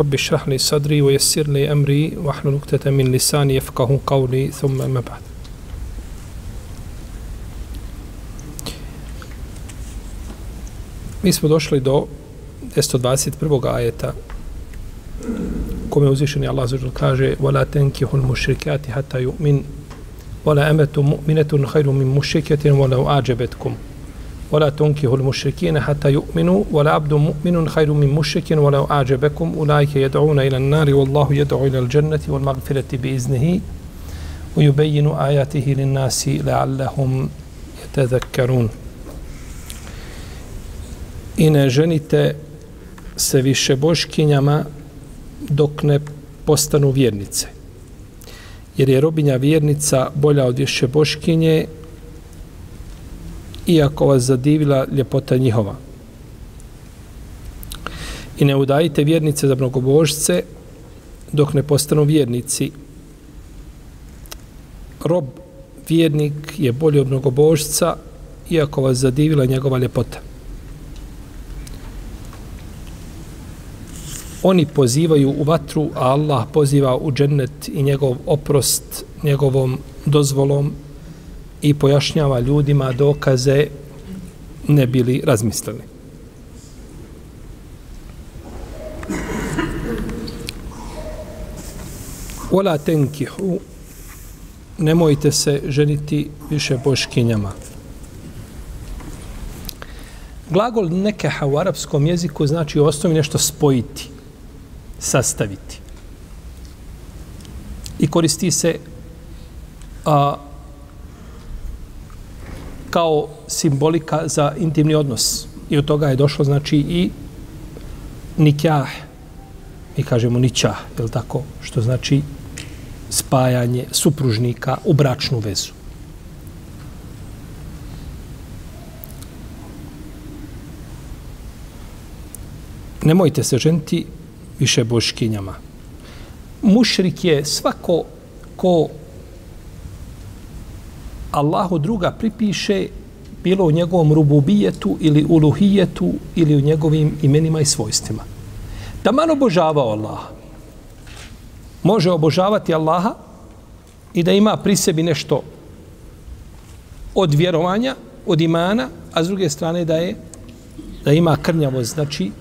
رب اشرح لي صدري ويسر لي أمري واحلل عقدة من لساني يفقه قولي ثم أما بعد Mi smo došli do 121. ajeta kome uzvišeni Allah zađer kaže وَلَا تَنْكِهُ الْمُشْرِكَاتِ حَتَّى يُؤْمِنْ وَلَا أَمَةٌ مُؤْمِنَةٌ خَيْرٌ مِنْ مُشْرِكَةٍ وَلَوْ أَعْجَبَتْكُمْ ولا تنكحوا المشركين حتى يؤمنوا ولا عبد مؤمن خير من مشرك ولو أعجبكم أولئك يدعون إلى النار والله يدعو إلى الجنة والمغفرة بإذنه ويبين آياته للناس لعلهم يتذكرون I ne ženite se više boškinjama dok ne postanu vjernice. Jer je robinja vjernica bolja od više boškinje iako vas zadivila ljepota njihova. I ne udajite vjernice za mnogobožce dok ne postanu vjernici. Rob vjernik je bolji od mnogobožca iako vas zadivila njegova ljepota. Oni pozivaju u vatru, a Allah poziva u džennet i njegov oprost njegovom dozvolom i pojašnjava ljudima dokaze ne bili razmislili. Ola tenkihu, nemojte se ženiti više boškinjama. Glagol nekeha u arapskom jeziku znači u osnovi nešto spojiti, sastaviti. I koristi se a, kao simbolika za intimni odnos. I od toga je došlo, znači, i nikah. Mi kažemo nićah, je tako? Što znači spajanje supružnika u bračnu vezu. Nemojte se ženiti više boškinjama. Mušrik je svako ko Allahu druga pripiše bilo u njegovom rububijetu ili uluhijetu ili u njegovim imenima i svojstvima. Taman obožavao Allaha. Može obožavati Allaha i da ima pri sebi nešto od vjerovanja, od imana, a s druge strane da je da ima krnjavost, znači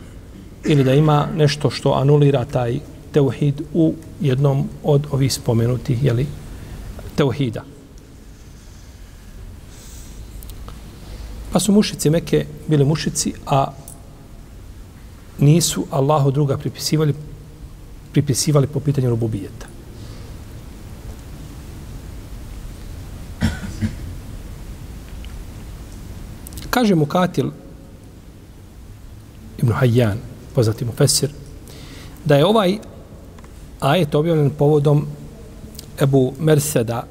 ili da ima nešto što anulira taj teuhid u jednom od ovih spomenutih jeli, teuhida. Pa su mušici Mekke bili mušici, a nisu Allahu druga pripisivali, pripisivali po pitanju rububijeta. Kaže mu Katil Ibn Hayyan, poznati mu Fesir, da je ovaj ajet objavljen povodom Ebu Merseda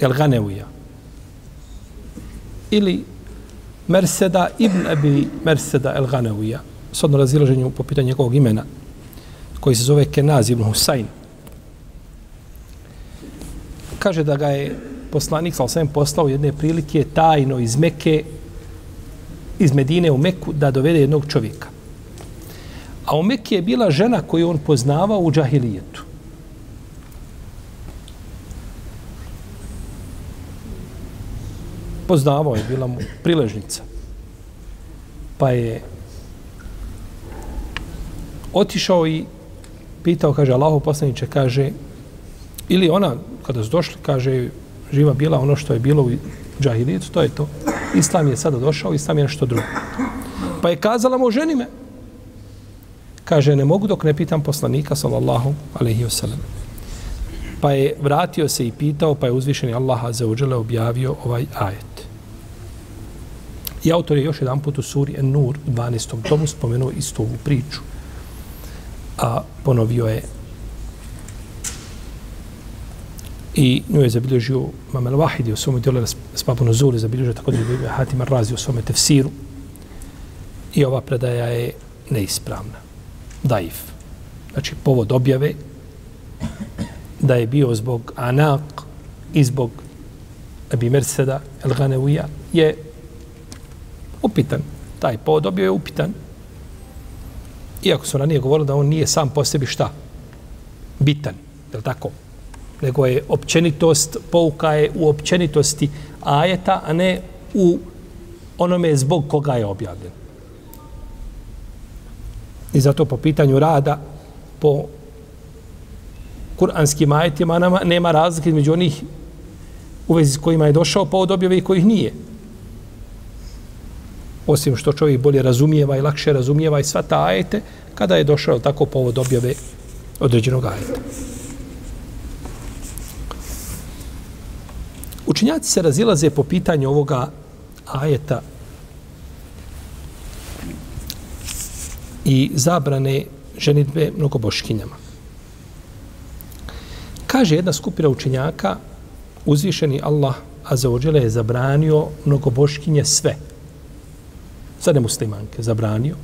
El Ganeuja, ili Merseda ibn Abi Merseda el Ganevija, s odno razilaženju po pitanju njegovog imena, koji se zove Kenaz ibn Husayn. Kaže da ga je poslanik sa osvijem poslao jedne prilike tajno iz Meke, iz Medine u Meku, da dovede jednog čovjeka. A u Mekke je bila žena koju on poznavao u džahilijetu. Poznavao je, bila mu priležnica. Pa je otišao i pitao, kaže, Allaho poslaniče, kaže, ili ona, kada su došli, kaže, živa bila ono što je bilo u džahilijetu, to je to. Islam je sada došao, Islam je nešto drugo. Pa je kazala mu, ženi me. Kaže, ne mogu dok ne pitam poslanika, sallallahu alaihi wasallam. Pa je vratio se i pitao, pa je uzvišeni Allah za objavio ovaj ajet. I autor je još jedan put u suri En-Nur u 12. tomu spomenuo istu ovu priču. a ponovio je i nju je zabilježio Mamel Wahidi u svome djelu Spabu Nuzuli, zabilježio tako da je Hatim Arrazi u svome tefsiru i ova predaja je neispravna. Daif. Znači, povod objave da je bio zbog Anak i zbog Abi Merseda El Ganevija, je upitan. Taj povod objave je upitan. Iako su ranije govorili da on nije sam po sebi šta? Bitan. Je li tako? Nego je općenitost, pouka je u općenitosti ajeta, a ne u onome zbog koga je objavljen. I zato po pitanju rada, po kuranskim ajetima nama nema razlike između onih u vezi s kojima je došao povod objave i kojih nije. Osim što čovjek bolje razumijeva i lakše razumijeva i sva ta ajete, kada je došao tako povod objave određenog ajeta. Učinjaci se razilaze po pitanju ovoga ajeta i zabrane ženitbe mnogoboškinjama. Kaže jedna skupina učenjaka, uzvišeni Allah Azzawajal je zabranio mnogoboškinje sve. Za nemuslimanke zabranio.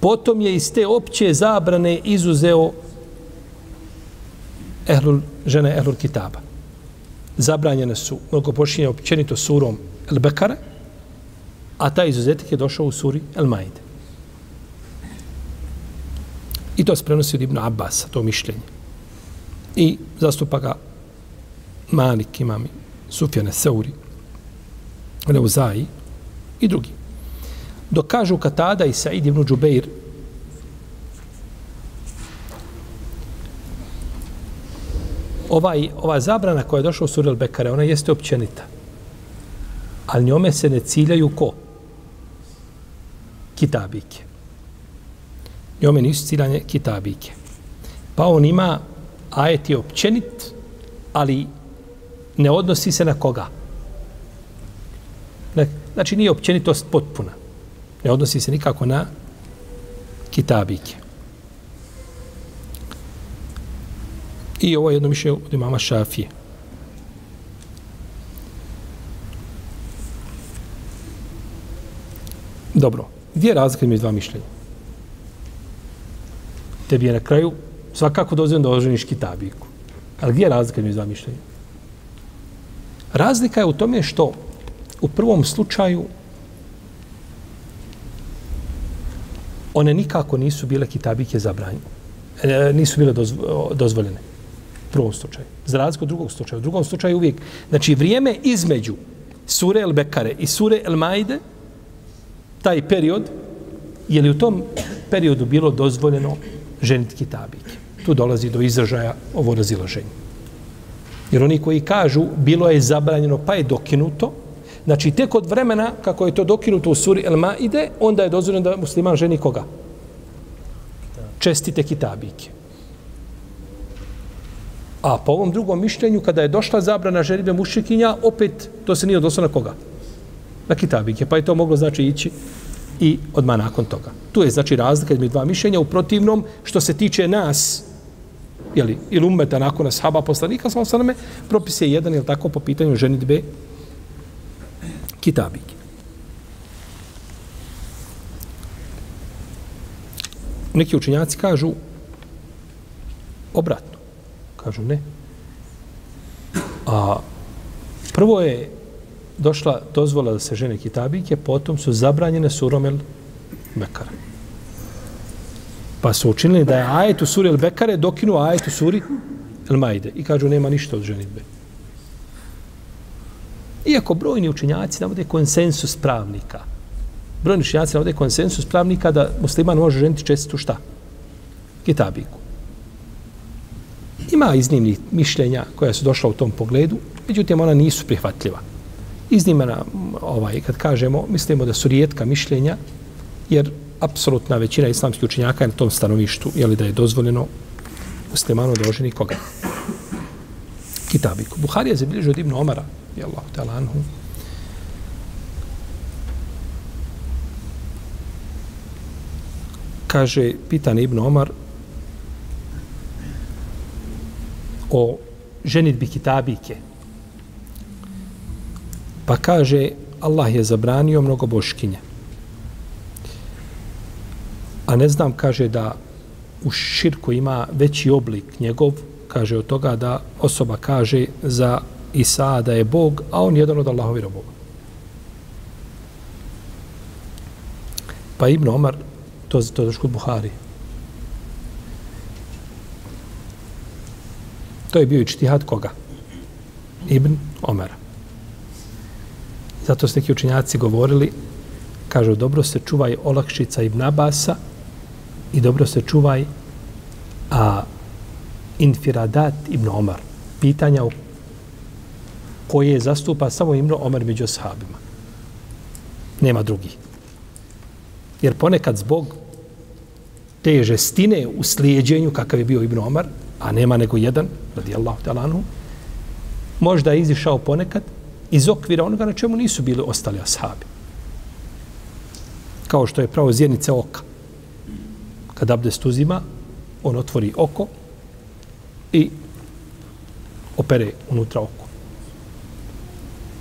Potom je iz te opće zabrane izuzeo ehlul, žene Ehlul Kitaba. Zabranjene su mnogoboškinje općenito surom El Bekare, a taj izuzetak je došao u suri El Maide. I to se prenosi od Ibn Abbas, to mišljenje. I zastupa ga Malik, imam Sufjane Seuri, Leuzaji i drugi. Dok kažu Katada i Said ibn Džubeir, ovaj, ova zabrana koja je došla u Surel Bekare, ona jeste općenita. Ali njome se ne ciljaju ko? Kitabike njome nisu ciljanje kitabike. Pa on ima ajet je općenit, ali ne odnosi se na koga. Znači nije općenitost potpuna. Ne odnosi se nikako na kitabike. I ovo je jedno mišljenje od imama Šafije. Dobro, gdje je razlika između dva mišljenja? tebi je na kraju svakako dozvoljeno da oženiš kitabiku. Ali gdje je razlika između dva mišljenja? Razlika je u tome što u prvom slučaju one nikako nisu bile kitabike zabranjene. E, nisu bile dozvoljene. U prvom slučaju. Za razliku od drugog slučaja. U drugom slučaju uvijek. Znači, vrijeme između sure El Bekare i sure El Maide, taj period, je li u tom periodu bilo dozvoljeno ženiti kitabike. Tu dolazi do izražaja ovo razilaženje. Jer oni koji kažu bilo je zabranjeno pa je dokinuto, znači tek od vremena kako je to dokinuto u suri El Maide, onda je dozvoljeno da musliman ženi koga? Čestite kitabike. A po ovom drugom mišljenju, kada je došla zabrana ženitbe mušikinja, opet to se nije odnosno na koga? Na kitabike. Pa je to moglo znači ići i odmah nakon toga. Tu je znači razlika između dva mišljenja u protivnom što se tiče nas jeli, ili umeta nakon nas haba poslanika, sa osaname, propis je jedan, jel tako, po pitanju ženitbe kitabike. Neki učenjaci kažu obratno. Kažu ne. A prvo je došla dozvola da se žene kitabike, potom su zabranjene surom el Bekara. Pa su učinili da je ajet u suri el Bekare dokinu ajet u suri el Majde. I kažu nema ništa od ženitbe. Iako brojni učenjaci navode konsensus pravnika. Brojni učenjaci navode konsensus pravnika da musliman može ženiti čestitu šta? Kitabiku. Ima iznimnih mišljenja koja su došla u tom pogledu, međutim ona nisu prihvatljiva Iznimena, ovaj, kad kažemo, mislimo da su rijetka mišljenja, jer apsolutna većina islamskih učenjaka je na tom stanovištu, je li da je dozvoljeno muslimanu da oženi koga? Kitabiku. Buharija je zabilježio od Ibn Omara, je Allah, ta'ala anhu, kaže, pitan Ibn Omar, o ženitbi kitabike. Pa kaže, Allah je zabranio mnogo boškinje. A ne znam, kaže da u širku ima veći oblik njegov, kaže od toga da osoba kaže za Isa da je Bog, a on je jedan od Allahovi robova. Pa Ibn Omar, to, to je kod Buhari. To je bio i čtihad koga? Ibn Omara. Zato su neki učinjaci govorili, kažu, dobro se čuvaj olakšica Ibn Abasa i dobro se čuvaj a infiradat Ibn Omar. Pitanja o koje zastupa samo Ibn Omar među ashabima. Nema drugih. Jer ponekad zbog te žestine u slijedjenju kakav je bio Ibn Omar, a nema nego jedan, radijallahu talanu, možda je izišao ponekad iz okvira onoga na čemu nisu bili ostali ashabi. Kao što je pravo zjernice oka. Kad abdest uzima, on otvori oko i opere unutra oko.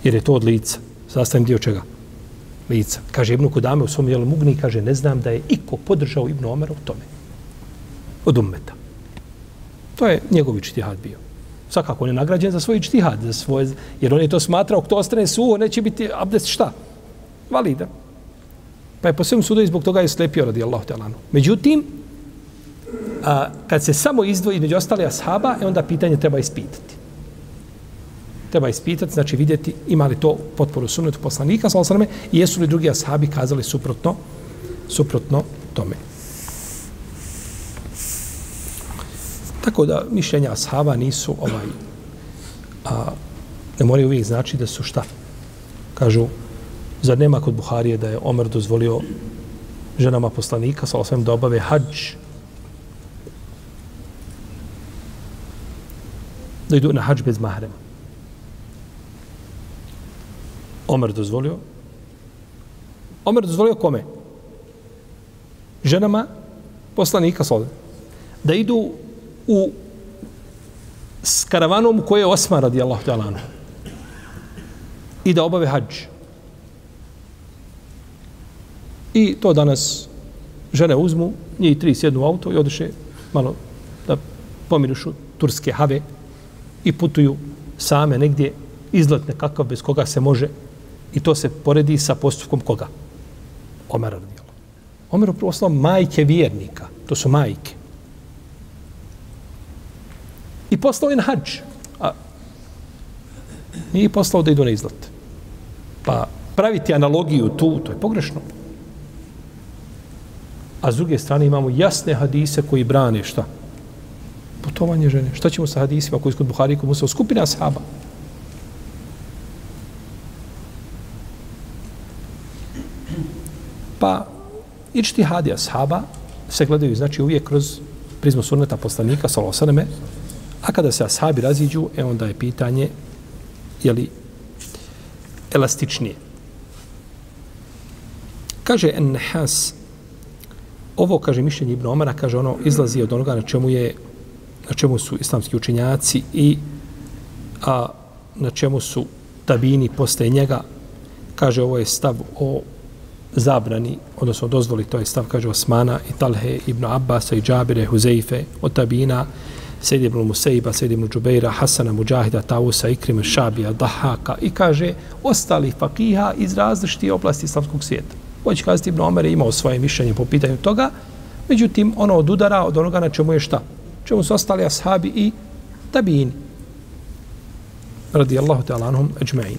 Jer je to od lica. Sastavim dio čega? Lica. Kaže Ibnu Kudame u svom jelu mugni, kaže, ne znam da je iko podržao Ibnu Omera u tome. Od ummeta. To je njegov ičtihad bio. Svakako on je nagrađen za svoj ičtihad, za svoje, jer on je to smatrao, kto ostane suho, neće biti abdest šta? Valida. Pa je po svem sudu i zbog toga je slepio radi Allah. Međutim, a, kad se samo izdvoji među ostale ashaba, e onda pitanje treba ispitati. Treba ispitati, znači vidjeti ima li to potporu sunnetu poslanika, sa osaname, i jesu li drugi ashabi kazali suprotno, suprotno tome. Tako da mišljenja ashaba nisu ovaj a, ne moraju uvijek znači da su šta. Kažu, zar nema kod Buharije da je Omer dozvolio ženama poslanika sa osvijem da obave hađ da idu na hađ bez mahrema. Omer dozvolio Omer dozvolio kome? Ženama poslanika Sode. da idu u s karavanom koje je Osman radijallahu ta'ala i da obave hađ. I to danas žene uzmu, njih tri sjednu u auto i odiše malo da pomirušu turske have i putuju same negdje izlet nekakav bez koga se može i to se poredi sa postupkom koga? Omer radijalo. Omer je majke vjernika. To su majke i poslao je na hađ. A nije poslao da idu na izlet. Pa praviti analogiju tu, to je pogrešno. A s druge strane imamo jasne hadise koji brane šta? Putovanje žene. Šta ćemo sa hadisima koji su kod Buhari kod Musa? Skupina sahaba. Pa ičti hadija sahaba se gledaju znači uvijek kroz prizmu sunneta poslanika salosaneme, A kada se ashabi raziđu, e onda je pitanje je li elastičnije. Kaže Ennehas, ovo, kaže mišljenje Ibn Omara, kaže ono, izlazi od onoga na čemu je na čemu su islamski učinjaci i a na čemu su tabini posle njega kaže ovo je stav o zabrani, odnosno dozvoli, to je stav, kaže Osmana i Talhe, Ibn Abbas i Džabire, Huzeife, od tabina, Sejid ibn Museiba, Sejid ibn Džubeira, Hasana, Mujahida, Tausa, Ikrima, Šabija, Dahaka i kaže ostali fakiha iz različitih oblasti islamskog svijeta. Hoće kazati Ibn Omer je imao svoje mišljenje po pitanju toga, međutim ono odudara od onoga na čemu je šta? Čemu su ostali ashabi i tabini. Radijallahu ta'ala anhum ajma'in.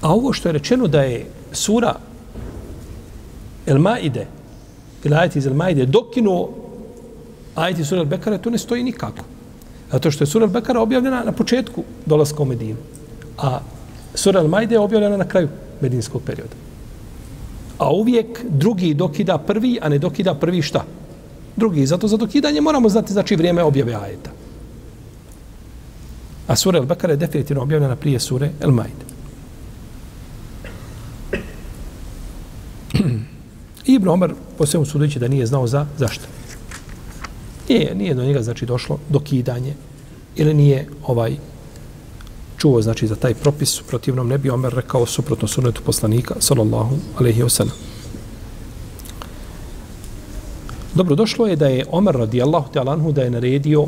A ovo što je rečeno da je sura El Maide, ili ajeti iz El Maide, dokinuo ajeti sura El Bekara, to ne stoji nikako. Zato što je sura El Bekara objavljena na početku dolaska u Medinu. A sura El Maide je objavljena na kraju medinskog perioda. A uvijek drugi dokida prvi, a ne dokida prvi šta? Drugi. Zato za dokidanje moramo znati znači vrijeme objave ajeta. A sura Al-Bekara je definitivno objavljena prije sure Al-Majde. Ibn Omar, po svemu sudeći da nije znao za zašto. Nije, nije do njega znači došlo dokidanje ili nije ovaj čuo znači za taj propis protivnom ne bi Omer rekao suprotno sunnetu poslanika sallallahu alejhi ve sellem. Dobro, došlo je da je Omer radijallahu ta'ala anhu da je naredio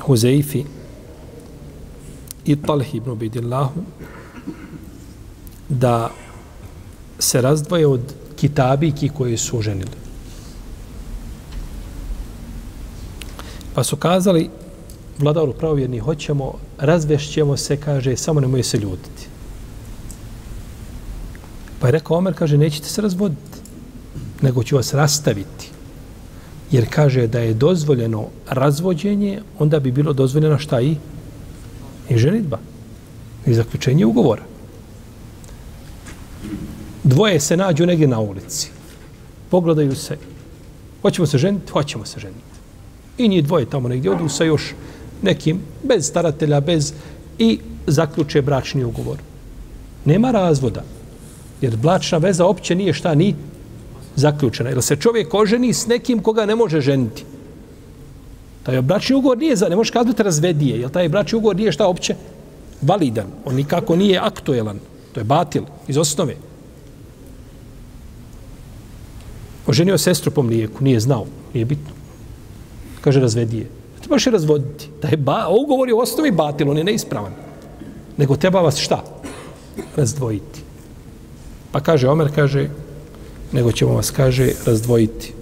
Huzeifi i Talhi ibn Ubedillahu da se razdvoje od kitabiki koje su ženili. Pa su kazali, vladaru pravovjerni, hoćemo, razvešćemo se, kaže, samo nemoj se ljutiti. Pa je rekao Omer, kaže, nećete se razvoditi, nego ću vas rastaviti. Jer kaže da je dozvoljeno razvođenje, onda bi bilo dozvoljeno šta i? I ženitba. I zaključenje ugovora. Dvoje se nađu negdje na ulici. Pogledaju se. Hoćemo se ženiti? Hoćemo se ženiti. I njih dvoje tamo negdje odu sa još nekim, bez staratelja, bez i zaključe bračni ugovor. Nema razvoda. Jer bračna veza opće nije šta ni zaključena. Jer se čovjek oženi s nekim koga ne može ženiti. Taj bračni ugovor nije, za, ne možeš kazati razvedije, jer taj bračni ugovor nije šta opće validan. On nikako nije aktuelan. To je batil iz osnove. Oženio sestru po mlijeku, nije znao, nije bitno. Kaže, razvedije. Trebaš je razvoditi. Da je ba, ugovor je u osnovi batil, on je neispravan. Nego treba vas šta? Razdvojiti. Pa kaže, Omer kaže, nego ćemo vas, kaže, razdvojiti.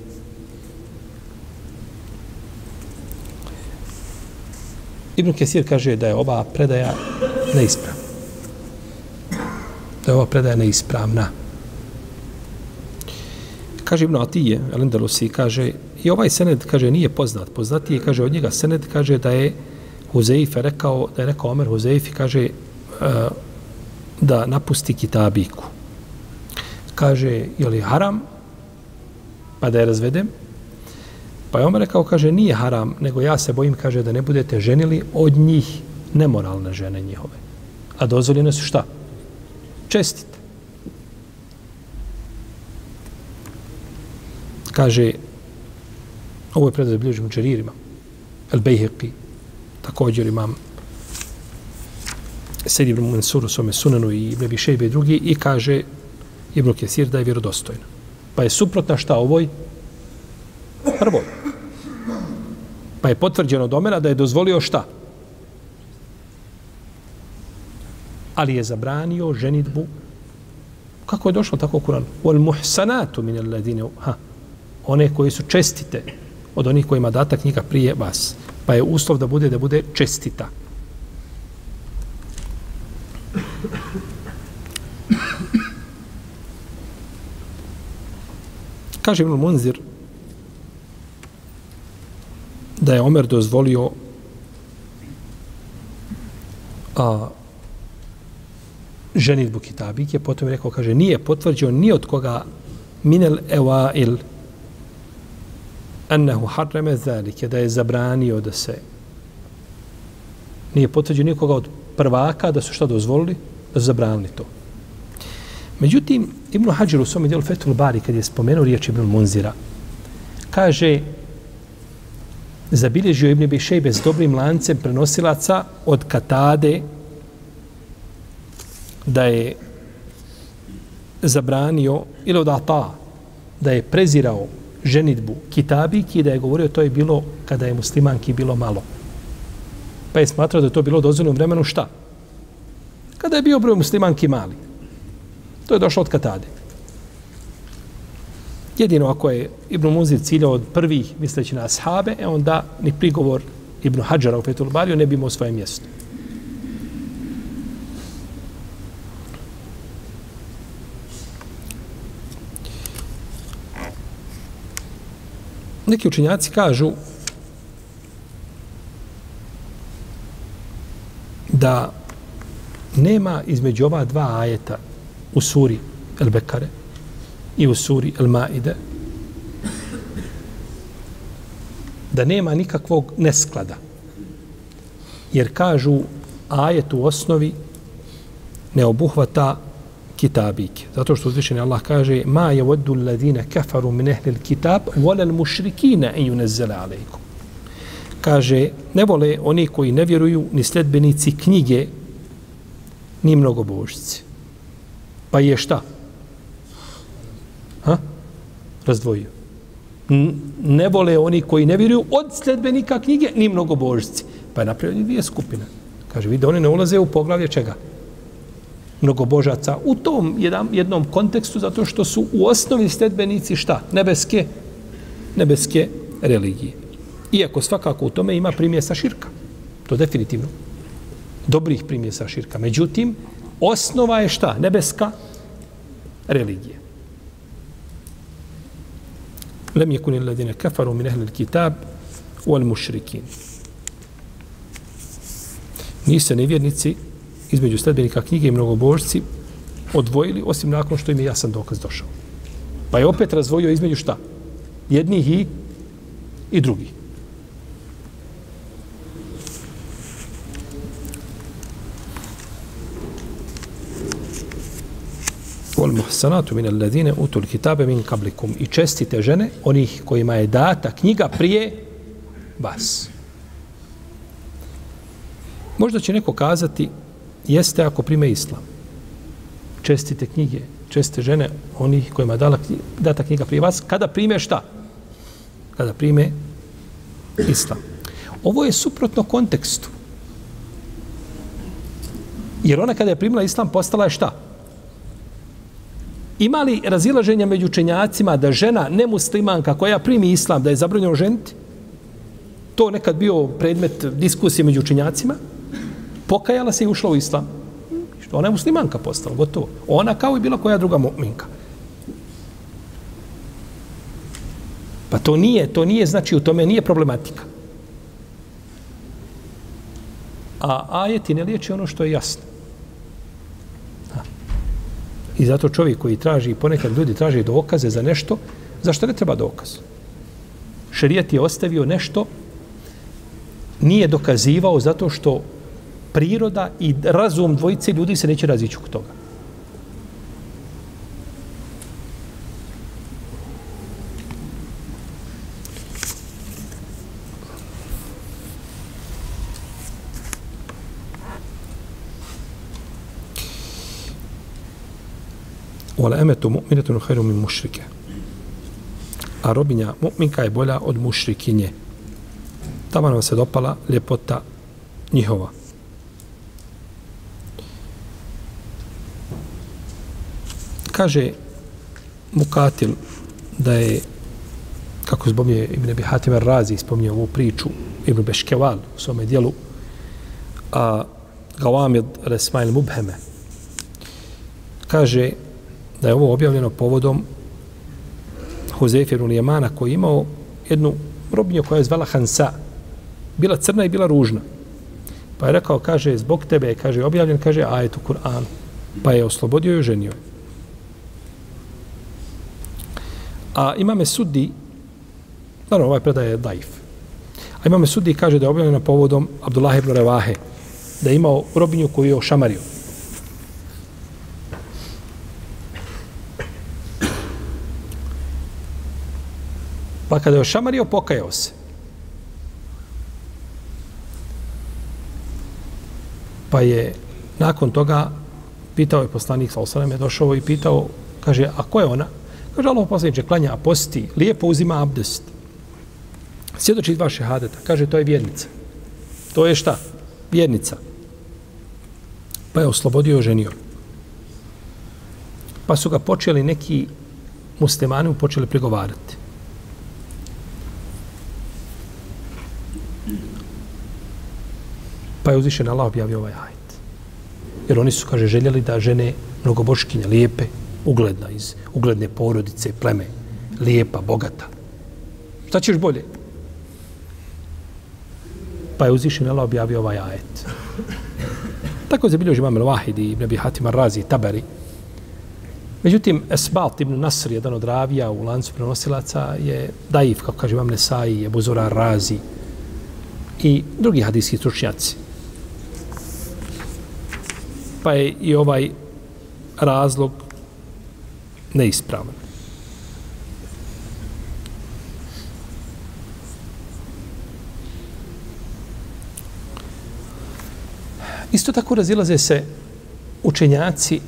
Ibn Kesir kaže da je ova predaja neispravna. Da je ova predaja neispravna. Kaže Ibn Atije, Alendalusi, kaže, i ovaj sened, kaže, nije poznat. Poznati je, kaže, od njega sened, kaže, da je Huzeife rekao, da je rekao Omer Huzeifi, kaže, uh, da napusti kitabiku. Kaže, je li haram? Pa da je razvedem. Pa je Omer rekao, kaže, nije haram, nego ja se bojim, kaže, da ne budete ženili od njih nemoralne žene njihove. A dozvoljene su šta? Čestite. Kaže, ovo je predaj bilježim učeririma, El Bejheqi, također imam Sed ibn Mansur u svome sunanu i Ibn Bišejbe i drugi i kaže Ibn Kesir da je vjerodostojno. Pa je suprotna šta ovoj? Prvo. Pa je potvrđeno od Omera da je dozvolio šta? Ali je zabranio ženitbu. Kako je došlo tako u Kuranu? Wal muhsanatu min alladine ha. One koji su čestite od onih kojima data knjiga prije vas. Pa je uslov da bude da bude čestita. Kaže Ibn Munzir da je Omer dozvolio a, ženitbu kitabike, potom je rekao, kaže, nije potvrđio ni od koga minel evail, annahu harreme zalike, da je zabranio da se nije potvrđio nikoga od prvaka da su šta dozvolili, da su zabranili to. Međutim, Ibn Hajar u svom dijelu Fethul Bari, kad je spomenuo riječ Ibn Munzira, kaže, zabilježio Ibn Bišejbe s dobrim lancem prenosilaca od Katade da je zabranio ili od Ata da je prezirao ženitbu kitabiki da je govorio to je bilo kada je muslimanki bilo malo. Pa je smatrao da je to bilo dozvoljeno vremenu šta? Kada je bio broj muslimanki mali. To je došlo od Katade. Jedino ako je Ibn Muzir ciljao od prvih misleći na ashabe, e onda ni prigovor Ibn Hadžara u Fetul Bariju ne bi imao svoje mjesto. Neki učenjaci kažu da nema između ova dva ajeta u suri El Bekare i u suri El Maide da nema nikakvog nesklada. Jer kažu ajet u osnovi ne obuhvata kitabik. Zato što uzvišeni Allah kaže ma je voddu ladine kafaru min ehlil kitab volel mušrikina i junezzele alejkum. Kaže, ne vole oni koji ne vjeruju ni sledbenici knjige ni mnogo božici. Pa je šta? Ha? Razdvojio. Ne vole oni koji ne vjeruju od sledbenika knjige ni mnogo božici. Pa je napravljeno dvije skupine. Kaže, vidi, oni ne ulaze u poglavlje čega? Mnogobožaca. U tom jedan, jednom kontekstu, zato što su u osnovi sledbenici šta? Nebeske, nebeske religije. Iako svakako u tome ima primjesa širka. To definitivno. Dobrih primjesa širka. Međutim, osnova je šta? Nebeska religija. Lem je kunil ladine kafaru min ehlil kitab wal mušrikin. Nise nevjernici između sledbenika knjige i mnogobožci odvojili, osim nakon što im je jasan dokaz došao. Pa je opet razvojio između šta? Jednih i, i drugih. wal muhsanatu min alladhina utul kitabe min qablikum i čestite žene onih kojima je data knjiga prije vas. Možda će neko kazati jeste ako prime islam. Čestite knjige, česte žene onih kojima je dala data knjiga prije vas. Kada prime šta? Kada prime islam. Ovo je suprotno kontekstu. Jer ona kada je primila islam postala je šta? Ima li razilaženja među učenjacima da žena nemuslimanka koja primi islam da je zabranjeno ženiti? To nekad bio predmet diskusije među učenjacima. Pokajala se i ušla u islam. Što ona je muslimanka postala, gotovo. Ona kao i bila koja druga mu'minka. Pa to nije, to nije, znači u tome nije problematika. A ajeti ne liječi ono što je jasno. I zato čovjek koji traži, ponekad ljudi traži dokaze za nešto, zašto ne treba dokaz? Šerijat je ostavio nešto, nije dokazivao zato što priroda i razum dvojice ljudi se neće razići oko toga. Wala emetu mu'minetun khairu min mušrike. A robinja mu'minka je bolja od mušrikinje. Tamo nam se dopala ljepota njihova. Kaže Mukatil da je kako zbomije Ibn Abi Hatim Razi spominje ovu priču Ibn Beškeval u svome dijelu a Gawamid Resmail Mubheme kaže da je ovo objavljeno povodom Huzefir Ulijemana koji je imao jednu robinju koja je zvala Hansa. Bila crna i bila ružna. Pa je rekao, kaže, zbog tebe je, kaže, objavljen, kaže, ajet u Kur'anu. Pa je oslobodio i ženio. A imame sudi, naravno, ovaj predaj je daif. A imame sudi kaže da je objavljeno povodom Abdullah ibn Revahe, da je imao robinju koju je ošamario. Pa kada je ošamario, pokajao se. Pa je nakon toga pitao je poslanik sa osanem, je došao i pitao, kaže, a ko je ona? Kaže, Allah poslaniče, klanja, posti, lijepo uzima abdest. Svjedoči dva šehadeta. Kaže, to je vjernica. To je šta? Vjernica. Pa je oslobodio i ženio. Pa su ga počeli neki muslimani počeli pregovarati. Pa je uzvišen Allah objavio ovaj ajet. Jer oni su, kaže, željeli da žene mnogoboškinje, lijepe, ugledna, iz ugledne porodice, pleme, lijepa, bogata. Šta ćeš bolje? Pa je uzvišen Allah objavio ovaj ajet. Tako je zabilježi imam Al-Wahid i Ibn Abi Hatim Ar-Razi Tabari. Međutim, Esbalt ibn Nasr, jedan od ravija u lancu prenosilaca, je daif, kako kaže imam Nesai, je Buzora Razi i drugi hadijski stručnjaci pa je i ovaj razlog neispravan. Isto tako razilaze se učenjaci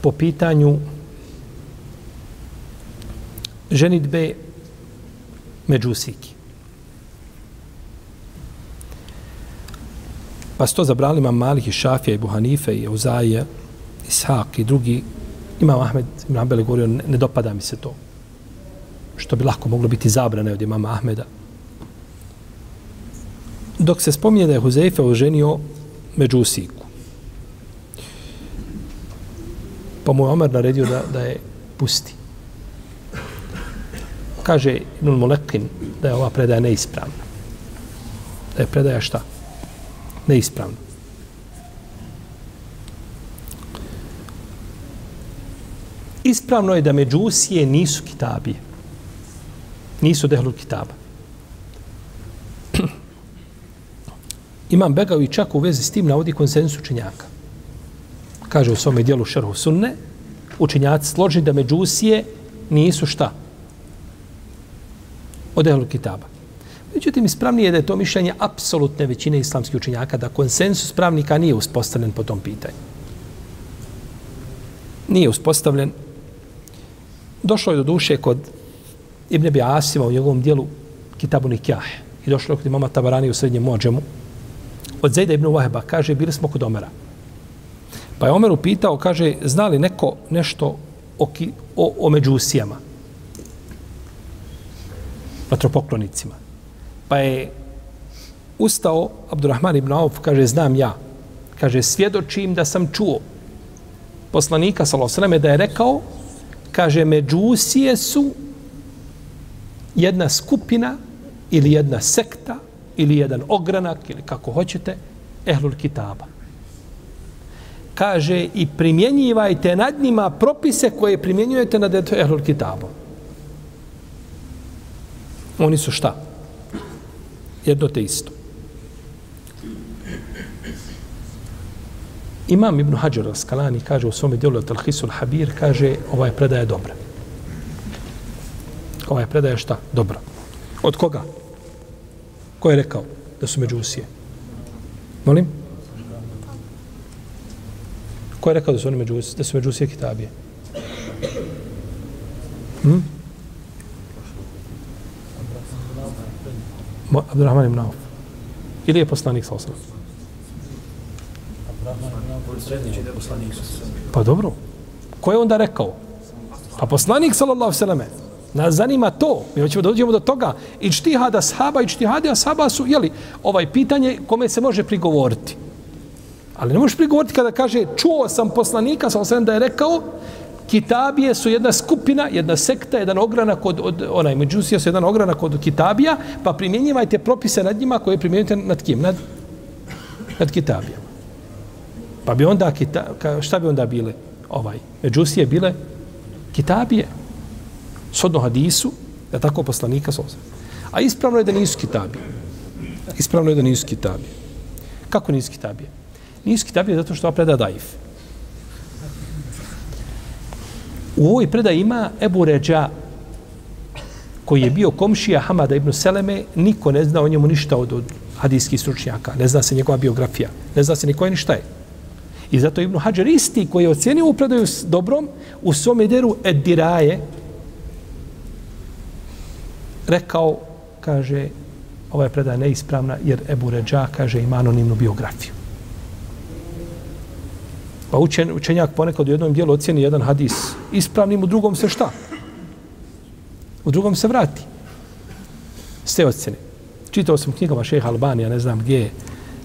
po pitanju ženitbe međusiki. Pa sto zabrali imam i Šafija i Buhanife i Euzaje, Ishak i drugi. Imam Ahmed, Imam Abele govorio, ne, ne dopada mi se to. Što bi lako moglo biti zabrane od imama Ahmeda. Dok se spominje da je Huzeife oženio međusiku. Pa mu je Omer naredio da, da je pusti. Kaže Ibn Molekin da je ova predaja neispravna. Da je predaja šta? Neispravna. Ispravno je da međusije nisu kitabije. Nisu dehlu kitaba. Imam Begavi čak u vezi s tim navodi konsensus učenjaka. Kaže u svome dijelu Šerhu Sunne, učenjaci složni da međusije nisu šta? Od ehlu kitaba. Međutim, ispravnije je da je to mišljenje apsolutne većine islamskih učenjaka, da konsensus pravnika nije uspostavljen po tom pitanju. Nije uspostavljen. Došlo je do duše kod Ibn Abi Asima u njegovom dijelu Kitabu Nikjah. I došlo je kod imama Tabarani u srednjem mođemu, od Zejda ibn Waheba, kaže, bili smo kod Omera. Pa je Omer upitao, kaže, zna li neko nešto o, ki, o, o međusijama? Vatropoklonicima. Pa je ustao Abdurrahman ibn Auf, kaže, znam ja. Kaže, svjedočim da sam čuo poslanika, salosreme, da je rekao, kaže, međusije su jedna skupina ili jedna sekta ili jedan ogranak ili kako hoćete, ehlul kitaba. Kaže i primjenjivajte nad njima propise koje primjenjujete nad ehlul kitabom. Oni su šta? Jedno te isto. Imam Ibn Hajar al-Skalani kaže u svome dijelu Talhisul Habir, kaže ova je predaja dobra. Ova je predaja šta? Dobra. Od koga? Ko je rekao da su međusije? Molim? Ko je rekao da su oni međusije, da su međusije kitabije? Hm? Abdurrahman ibn Auf. Ili je poslanik sa osnovom? Pa dobro. Ko je onda rekao? Pa poslanik sallallahu sallam Nas zanima to. Mi hoćemo da dođemo do toga. I čtihada sahaba i čtihade ashaba su, jeli, ovaj pitanje kome se može prigovoriti. Ali ne možeš prigovoriti kada kaže čuo sam poslanika, sam sam da je rekao Kitabije su jedna skupina, jedna sekta, jedan ogranak od, od onaj, međusija su jedan ogranak od Kitabija, pa primjenjivajte propise nad njima koje primjenjujete nad kim? Nad, nad Kitabijama. Pa bi onda, kita, šta bi onda bile? Ovaj, međusije bile Kitabije Sodno hadisu, da tako poslanika sa A ispravno je da nisu kitabije. Ispravno je da nisu kitabije. Kako nisu kitabije? Nisu kitabije zato što ova preda daif. U ovoj predaj ima Ebu Ređa, koji je bio komšija Hamada ibn Seleme, niko ne zna o njemu ništa od, od hadijskih stručnjaka. Ne zna se njegova biografija. Ne zna se niko je ništa je. I zato Ibn Hajar isti koji je ocjenio u predaju s dobrom, u svom ederu Ediraje, rekao, kaže, ova je predaja neispravna, jer Ebu Ređa, kaže, ima anonimnu biografiju. Pa učen, učenjak ponekad u jednom dijelu ocjeni jedan hadis ispravnim, u drugom se šta? U drugom se vrati. S te ocjene. Čitao sam knjigama šeha Albanija, ne znam gdje je.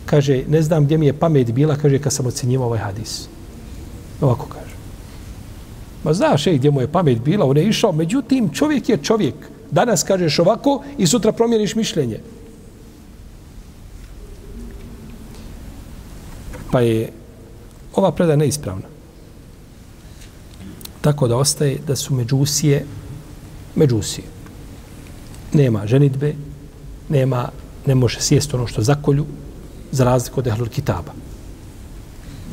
Kaže, ne znam gdje mi je pamet bila, kaže, kad sam ocjenjivao ovaj hadis. Ovako kaže. Ma znaš, ej, gdje mu je pamet bila, on je išao, međutim, čovjek je čovjek. Danas kažeš ovako i sutra promijeniš mišljenje. Pa je ova predaja neispravna. Tako da ostaje da su međusije međusije. Nema ženitbe, nema, ne može sjesti ono što zakolju, za razliku od ehlul kitaba.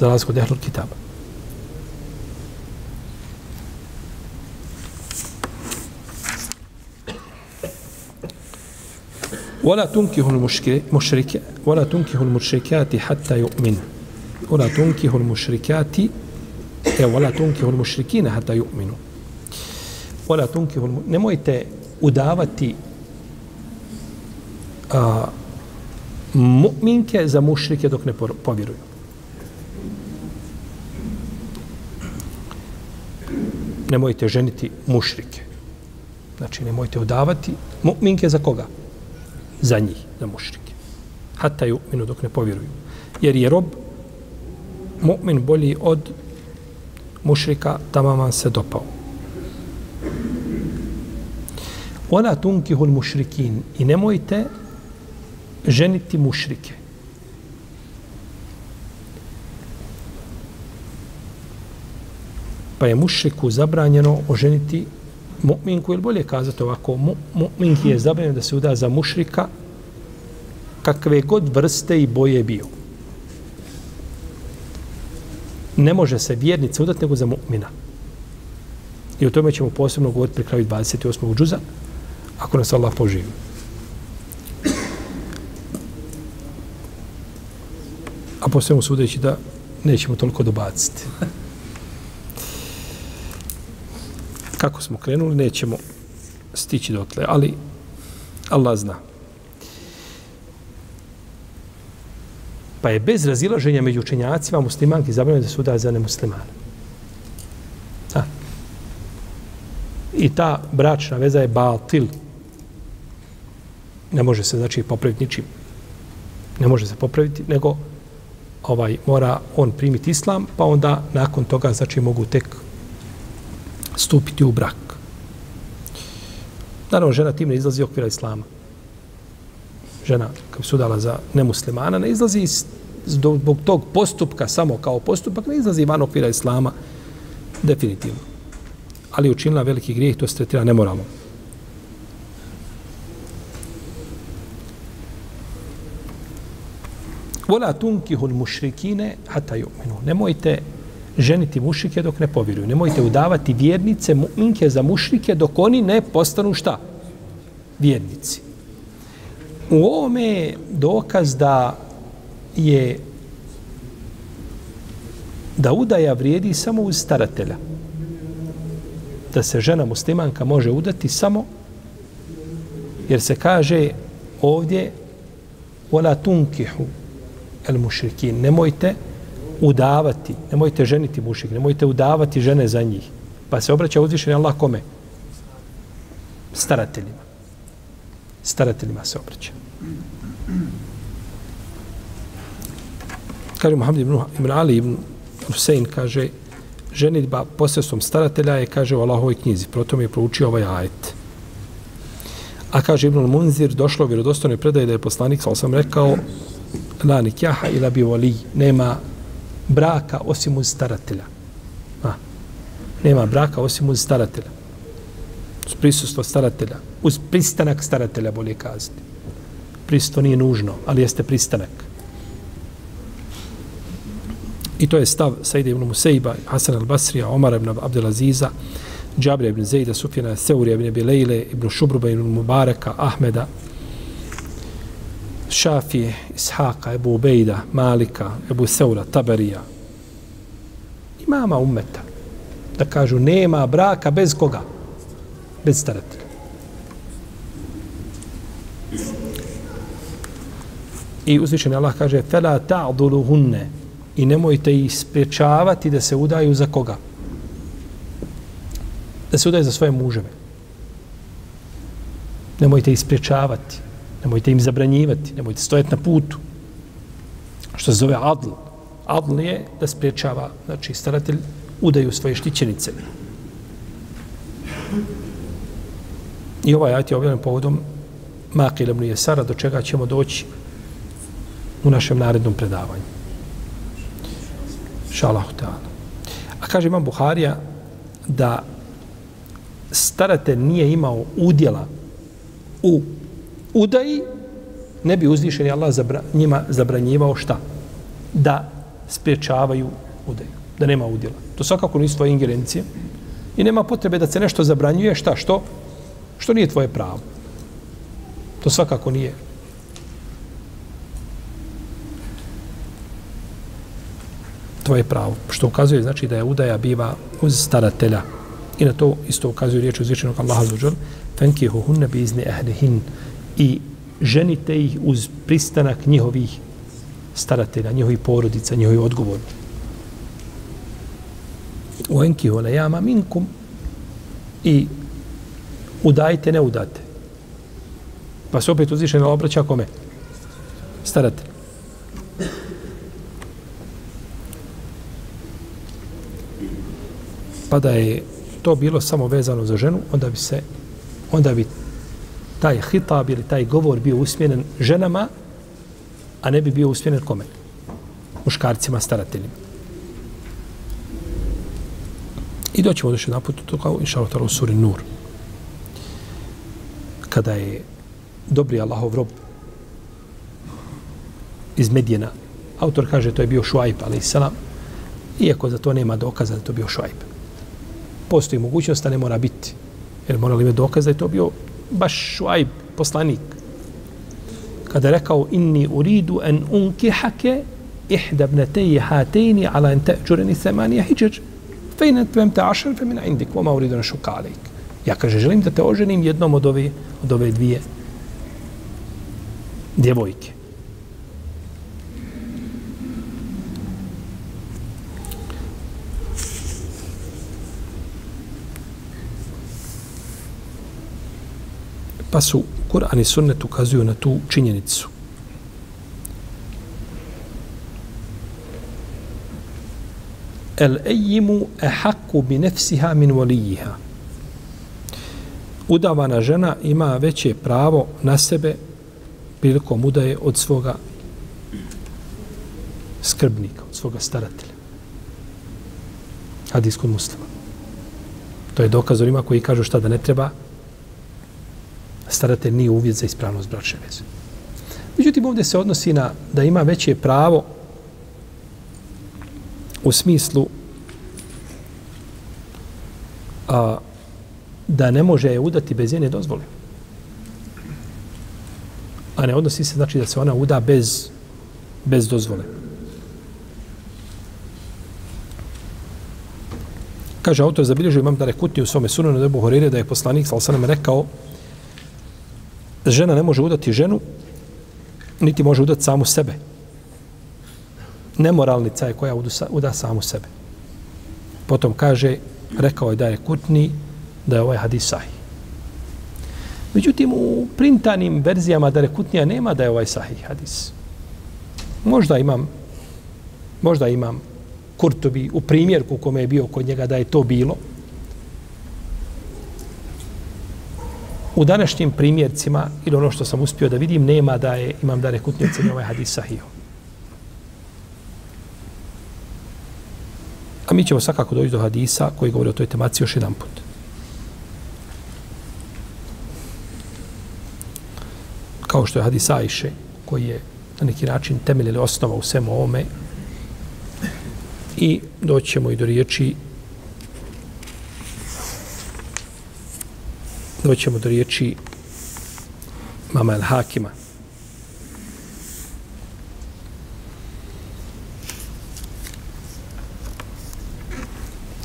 Za razliku od ehlul kitaba. ولا تنكه المشرك ولا تنكه المشركات حتى يؤمن ولا تنكه المشركات ولا تنكه المشركين حتى يؤمنوا ولا تنكه nemojte udavati a, mu'minke za mušrike dok ne povjeruju. Nemojte ženiti mušrike. Znači, nemojte udavati mu'minke za koga? Za njih, za mušrike. Hatta ju minu dok ne povjeruju. Jer je rob mu'min bolji od mušrika, tamo se dopao. Ona tunkihul mušrikin i nemojte ženiti mušrike. Pa je mušriku zabranjeno oženiti mu'minku, ili bolje kazati ovako, mu'minki je zabranjeno da se uda za mušrika kakve god vrste i boje bio. Ne može se vjernica udati nego za mu'mina. I o tome ćemo posebno govoriti pri kraju 28. džuza, ako nas Allah poživi. A po svemu sudeći da nećemo toliko dobaciti. Kako smo krenuli, nećemo stići dotle, ali Allah zna. Pa je bez razilaženja među učenjacima muslimanki zabranjeno da se udaje za nemuslimane. Da. I ta bračna veza je batil. Ne može se, znači, popraviti ničim. Ne može se popraviti, nego ovaj mora on primiti islam, pa onda nakon toga znači mogu tek stupiti u brak. Naravno, žena tim ne izlazi okvira islama. Žena, kao su dala za nemuslimana, ne izlazi iz, zbog tog postupka, samo kao postupak, ne izlazi van okvira islama, definitivno. Ali učinila veliki grijeh, to se tretira nemoralno. Vola tunkihul mušrikine hata ju'minu. Nemojte ženiti mušrike dok ne povjeruju. Nemojte udavati vjernice, mu'minke za mušrike dok oni ne postanu šta? Vjernici. U ovome je dokaz da je da udaja vrijedi samo uz staratelja. Da se žena muslimanka može udati samo jer se kaže ovdje vola tunkihu el mušrikin. Nemojte udavati, nemojte ženiti mušrik, nemojte udavati žene za njih. Pa se obraća uzvišenje Allah kome? Starateljima. Starateljima se obraća. Kaže Muhammed ibn, ibn Ali ibn Husein, kaže, ženitba posredstvom staratelja je, kaže u Allahovoj knjizi. Proto mi je proučio ovaj ajet. A kaže Ibn Munzir, došlo u vjerodostojnoj predaje da je poslanik, sam sam rekao, la nikjaha ila bi voli, nema braka osim uz staratelja. A, nema braka osim uz staratelja. Uz prisustvo staratelja. Uz pristanak staratelja, bolje kazati. Pristo nije nužno, ali jeste pristanak. I to je stav Saida ibn Musejba, Hasan al-Basrija, Omar ibn Abdelaziza, Džabrija ibn Zejda, Sufjana, Seurija ibn Bilejle, ibn Šubruba ibn Mubareka, Ahmeda, Šafije, Ishaqa, Ebu Ubejda, Malika, Ebu Seura, Taberija. Imama umeta. Da kažu, nema braka bez koga? Bez staratelja. I uzvišen Allah kaže, fela ta'dulu. I nemojte ih spriječavati da se udaju za koga? Da se udaju za svoje muževe. Nemojte ih spriječavati. Nemojte im zabranjivati, nemojte stojati na putu. Što se zove adl. Adl je da spriječava, znači staratelj udaju svoje štićenice. I ovaj ajat je objavljen povodom Makil ibn Jesara, do čega ćemo doći u našem narednom predavanju. Šalahu ta'ala. A kaže imam Buharija da staratelj nije imao udjela u udaji, ne bi uzvišen Allah zabra, njima zabranjivao šta? Da spriječavaju udaju, da nema udjela. To svakako nisu tvoje ingerencije i nema potrebe da se nešto zabranjuje, šta, što? Što nije tvoje pravo. To svakako nije. Tvoje pravo. Što ukazuje, znači, da je udaja biva uz staratelja. I na to isto ukazuje riječ uzvišenog Allaha zuđer. Fenkihuhunne bizni ehlihin. Bizni ehlihin. I ženite ih uz pristanak njihovih staratelja, njihovih porodica, njihovih odgovornih. U enkihu le jama minkum i udajte, ne udate. Pa se opet uzvišeno obraća kome? Staratelj. pa da je to bilo samo vezano za ženu, onda bi se, onda bi taj hitab ili taj govor bio usmjeren ženama, a ne bi bio usmjeren kome? Muškarcima, starateljima. I doćemo još jedan put to kao inša Allah u suri Nur. Kada je dobri Allahov rob iz Medijena, autor kaže to je bio Šuajb, ali i salam, iako za to nema dokaza da to bio Šuajb postoji mogućnost da ne mora biti. Jer morali imati dokaz da je to bio baš šuajb, poslanik. Kada je rekao, inni uridu en unkihake ihda ihdabneteji hatejni ala en teđureni semanija hijđeđ, fejne tvem te ašar fe mina indik, voma uridu na šukalik. Ja kaže, želim da te oženim jednom od ove, od ove dvije djevojke. Pa su Kur'an i Sunnet ukazuju na tu činjenicu. El ejimu ehaku bi nefsiha min volijiha. Udavana žena ima veće pravo na sebe prilikom udaje od svoga skrbnika, od svoga staratelja. Hadis kod muslima. To je dokaz onima koji kažu šta da ne treba staratelj nije uvjet za ispravnost bračne veze. Međutim, ovdje se odnosi na da ima veće pravo u smislu a, da ne može je udati bez njene dozvole. A ne odnosi se znači da se ona uda bez, bez dozvole. Kaže autor zabilježio imam da rekutni u svome sunanu da je Buhorire da je poslanik, sal sam rekao, žena ne može udati ženu, niti može udati samu sebe. Nemoralnica je koja uda samu sebe. Potom kaže, rekao je da je kutni, da je ovaj hadis sahih. Međutim, u printanim verzijama da rekutnija nema da je ovaj sahih hadis. Možda imam, možda imam Kurtobi u primjerku kome je bio kod njega da je to bilo, u današnjim primjercima ili ono što sam uspio da vidim nema da je imam da rekutnje ceni ovaj hadis sahih. A mi ćemo svakako doći do hadisa koji govori o toj temaciji još jedan put. Kao što je hadis Ajše, koji je na neki način temelj ili osnova u svemu ovome. I doćemo i do riječi doćemo do riječi Mama El Hakima.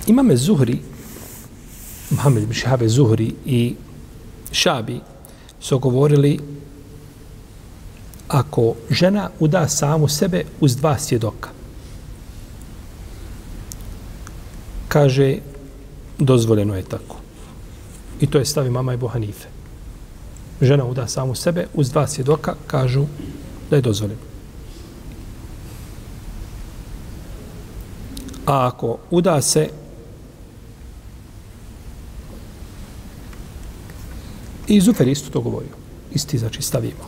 Imame Zuhri, Mohamed ibn Shahabe Zuhri i Šabi su govorili ako žena uda samu sebe uz dva svjedoka. Kaže, dozvoljeno je tako. I to je stavi mama i Hanife. Žena uda samu sebe, uz dva svjedoka kažu da je dozvoljeno. A ako uda se i Zufer isto to govorio. Isti, znači, stavimo.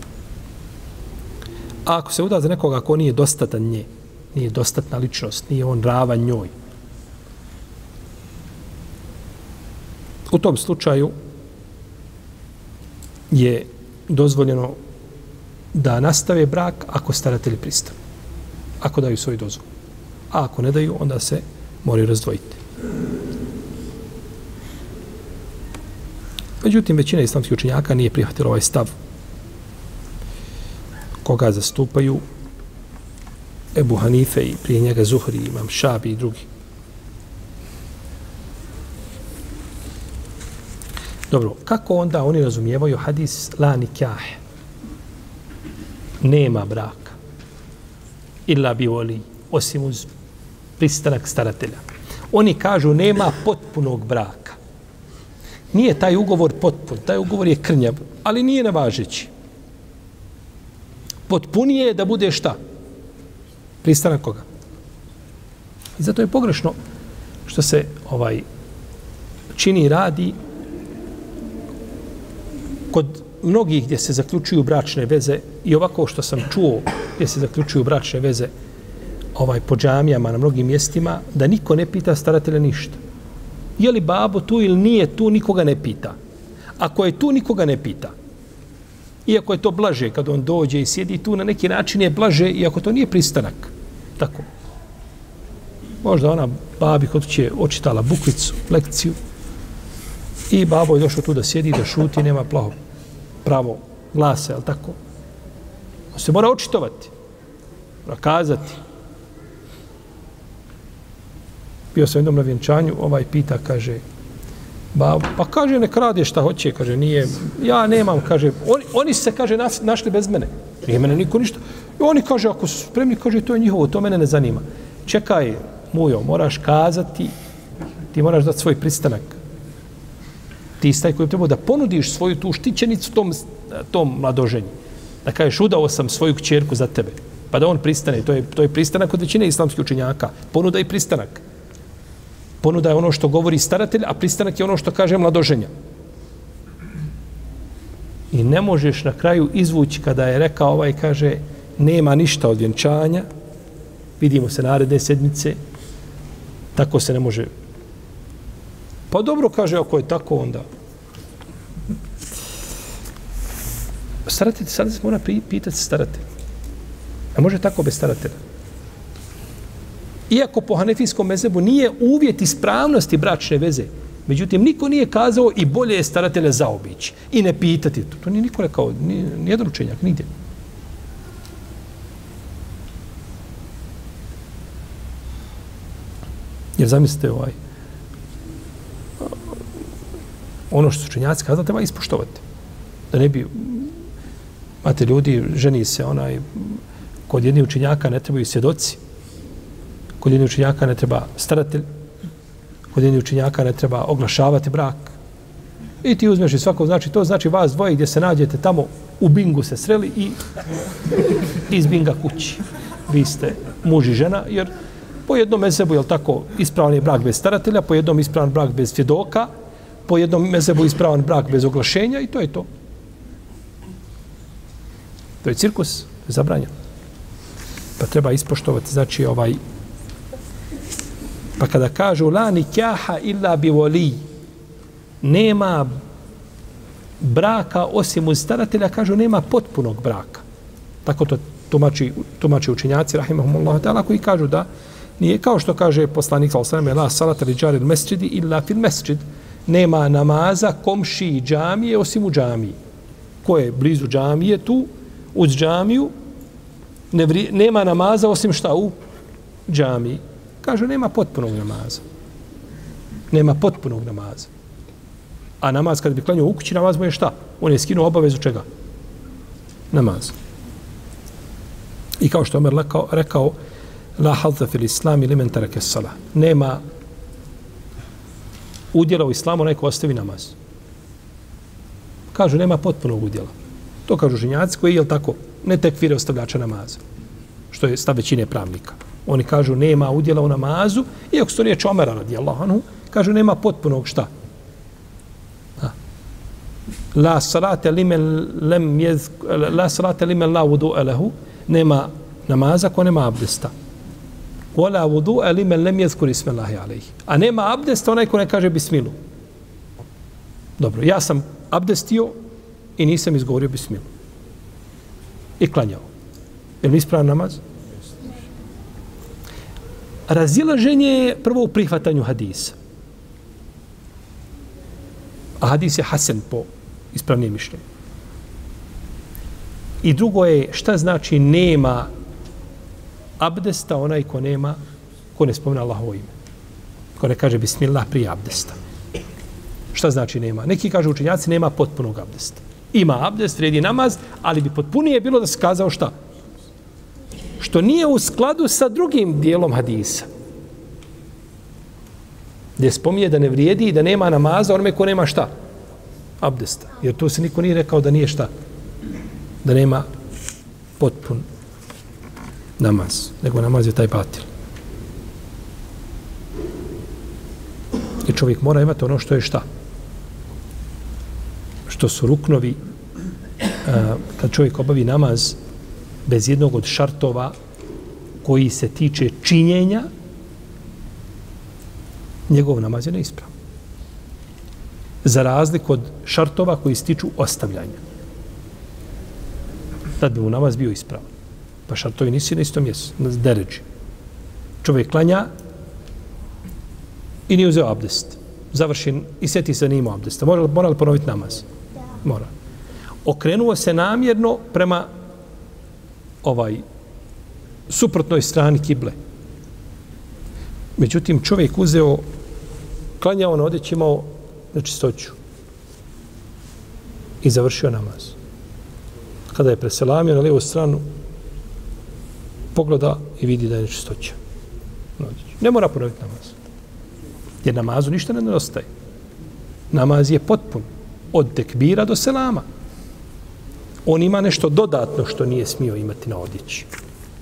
A ako se uda za nekoga ko nije dostatan nje, nije dostatna ličnost, nije on ravan njoj, U tom slučaju je dozvoljeno da nastave brak ako staratelji pristanu. Ako daju svoj dozvol. A ako ne daju, onda se moraju razdvojiti. Međutim, većina islamskih učenjaka nije prihvatila ovaj stav koga zastupaju Ebu Hanife i prije njega Zuhri, imam Šabi i drugi. Dobro, kako onda oni razumijevaju hadis la nikah? Nema braka. Illa bi voli, osim uz pristanak staratelja. Oni kažu nema potpunog braka. Nije taj ugovor potpun, taj ugovor je krnjav, ali nije nevažeći. Potpunije je da bude šta? Pristanak koga? I zato je pogrešno što se ovaj čini radi kod mnogih gdje se zaključuju bračne veze i ovako što sam čuo gdje se zaključuju bračne veze ovaj po džamijama na mnogim mjestima da niko ne pita staratelja ništa. Je li babo tu ili nije tu, nikoga ne pita. Ako je tu, nikoga ne pita. Iako je to blaže kad on dođe i sjedi tu, na neki način je blaže, iako to nije pristanak. Tako. Možda ona babi kod će očitala bukvicu, lekciju, i babo je došao tu da sjedi, da šuti, nema plaho pravo glasa, jel tako? On se mora očitovati, mora kazati. Bio sam jednom na vjenčanju, ovaj pita, kaže, Ba, pa kaže, nek radi šta hoće, kaže, nije, ja nemam, kaže, oni, oni se, kaže, nas, našli bez mene. Nije mene niko ništa. I oni, kaže, ako su spremni, kaže, to je njihovo, to mene ne zanima. Čekaj, mujo, moraš kazati, ti moraš dati svoj pristanak. Ti staj koji treba da ponudiš svoju tu štićenicu tom, tom mladoženju. Da kažeš, udao sam svoju kćerku za tebe. Pa da on pristane. To je, to je pristanak od većine islamskih učenjaka. Ponuda i pristanak. Ponuda je ono što govori staratelj, a pristanak je ono što kaže mladoženja. I ne možeš na kraju izvući kada je rekao ovaj, kaže, nema ništa od vjenčanja, vidimo se naredne sedmice, tako se ne može. Pa dobro, kaže, ako je tako, onda. Staratelj, sada se mora pitati staratelj. A može tako bez staratelja? iako po hanefijskom mezebu nije uvjet ispravnosti bračne veze, međutim, niko nije kazao i bolje je staratelja zaobići i ne pitati. To, to nije niko rekao, nijedan učenjak, nigdje. Jer zamislite ovaj, ono što su učenjaci kazali, treba ispoštovati. Da ne bi, imate ljudi, ženi se onaj, kod jednih učenjaka ne trebaju svjedoci, kod jednih učenjaka ne treba staratelj, kod jednih učenjaka ne treba oglašavati brak. I ti uzmeš i svako, znači to znači vas dvoje gdje se nađete tamo u bingu se sreli i iz binga kući. Vi ste muž i žena, jer po jednom mesebu, je tako, ispravan je brak bez staratelja, po jednom ispravan brak bez svjedoka, po jednom mezebu ispravan brak bez oglašenja i to je to. To je cirkus, je zabranjeno. Pa treba ispoštovati, znači, ovaj Pa kada kažu la nikaha illa bi voli, nema braka osim uz staratelja, kažu nema potpunog braka. Tako to tumači, tumači učinjaci, rahimahumullah, ta'ala, koji kažu da nije kao što kaže poslanik sa osvrame, la salata li džaril mesčidi illa fil mesčid, nema namaza komši i džamije osim u džamiji. Ko je blizu džamije tu, uz džamiju, ne vri, nema namaza osim šta u džamiji. Kaže, nema potpunog namaza. Nema potpunog namaza. A namaz, kad bi klanio u kući, namaz mu je šta? On je skinuo obavezu čega? Namaz. I kao što Omer rekao, rekao la halta fil islami li men tarake sala. Nema udjela u islamu neko ostavi namaz. Kažu, nema potpunog udjela. To kažu ženjaci koji, je tako, ne tekfire ostavljača namaza. Što je stav većine pravnika. Oni kažu nema udjela u namazu, iako su riječ Omera radi Allahanu, kažu nema potpunog šta. La salate limen lem jez, la salate limen la udu elehu, nema namaza ko nema abdesta. Wala vudu limen lem jezkur ismellahi alaihi. A nema abdest onaj ko ne kaže bismilu. Dobro, ja sam abdestio i nisam izgovorio bismilu. I klanjao. Je li ispravan namaz? razilaženje je prvo u prihvatanju hadisa. A hadis je hasen po ispravnim mišljenju. I drugo je šta znači nema abdesta onaj ko nema, ko ne spomne Allahovo ime. Ko ne kaže bismillah prije abdesta. Šta znači nema? Neki kažu učenjaci nema potpunog abdesta. Ima abdest, redi namaz, ali bi potpunije bilo da se kazao šta? Što nije u skladu sa drugim dijelom hadisa. Gdje spominje da ne vrijedi i da nema namaza onome ko nema šta? Abdesta. Jer to se niko nije rekao da nije šta? Da nema potpun namaz. Nego namaz je taj batil. I čovjek mora imati ono što je šta? Što su ruknovi kad čovjek obavi namaz bez jednog od šartova koji se tiče činjenja njegov namaz je neispravan. Za razliku od šartova koji se tiču ostavljanja. Tad bi mu namaz bio ispravan. Pa šartovi nisi na istom mjestu, na deređi. Čovjek klanja i nije uzeo abdest. Završen i sjeti se da nije imao abdesta. Mora, mora li ponoviti namaz? Mora. Okrenuo se namjerno prema ovaj suprotnoj strani kible. Međutim, čovjek uzeo, klanjao na odeći, imao na čistoću i završio namaz. Kada je preselamio na lijevu stranu, pogleda i vidi da je nečistoća. Ne mora ponoviti namaz. Jer namazu ništa ne nedostaje. Namaz je potpun. Od tekbira do selama. On ima nešto dodatno što nije smio imati na odjeći.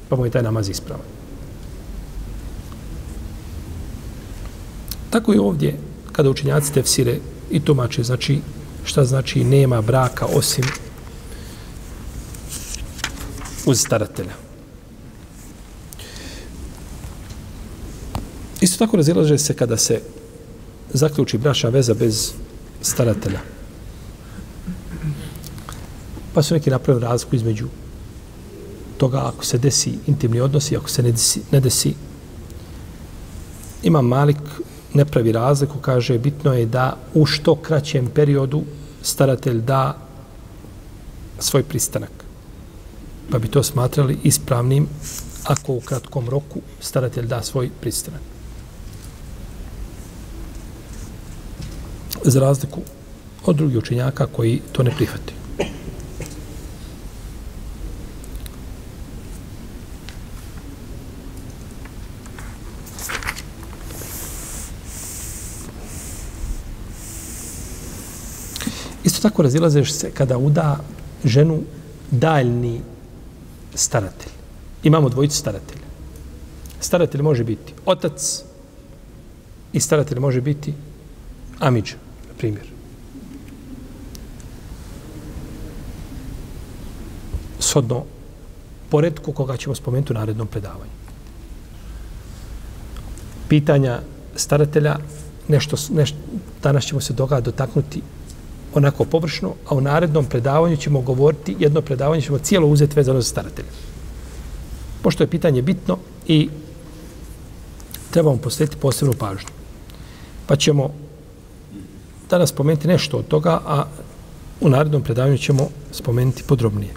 Pa mu je taj namaz ispravan. Tako je ovdje, kada učinjaci tefsire i tumače, znači šta znači nema braka osim uz staratelja. Isto tako razilaže se kada se zaključi bračna veza bez staratelja. Pa su neki napravili razliku između toga ako se desi intimni odnosi, ako se ne desi, ne desi. Ima Malik ne pravi razliku, kaže bitno je da u što kraćem periodu staratelj da svoj pristanak. Pa bi to smatrali ispravnim ako u kratkom roku staratelj da svoj pristanak. Za razliku od drugih učenjaka koji to ne prihvati. Isto tako razilazeš se kada uda ženu daljni staratelj. Imamo dvojicu staratelja. Staratelj može biti otac i staratelj može biti amiđa primjer. Shodno poredku koga ćemo spomenuti u narednom predavanju. Pitanja staratelja, nešto, nešto, danas ćemo se doga dotaknuti onako površno, a u narednom predavanju ćemo govoriti, jedno predavanje ćemo cijelo uzeti vezano za staratelja. Pošto je pitanje bitno i trebamo posvetiti posebnu pažnju. Pa ćemo danas spomenuti nešto od toga, a u narednom predavanju ćemo spomenuti podrobnije.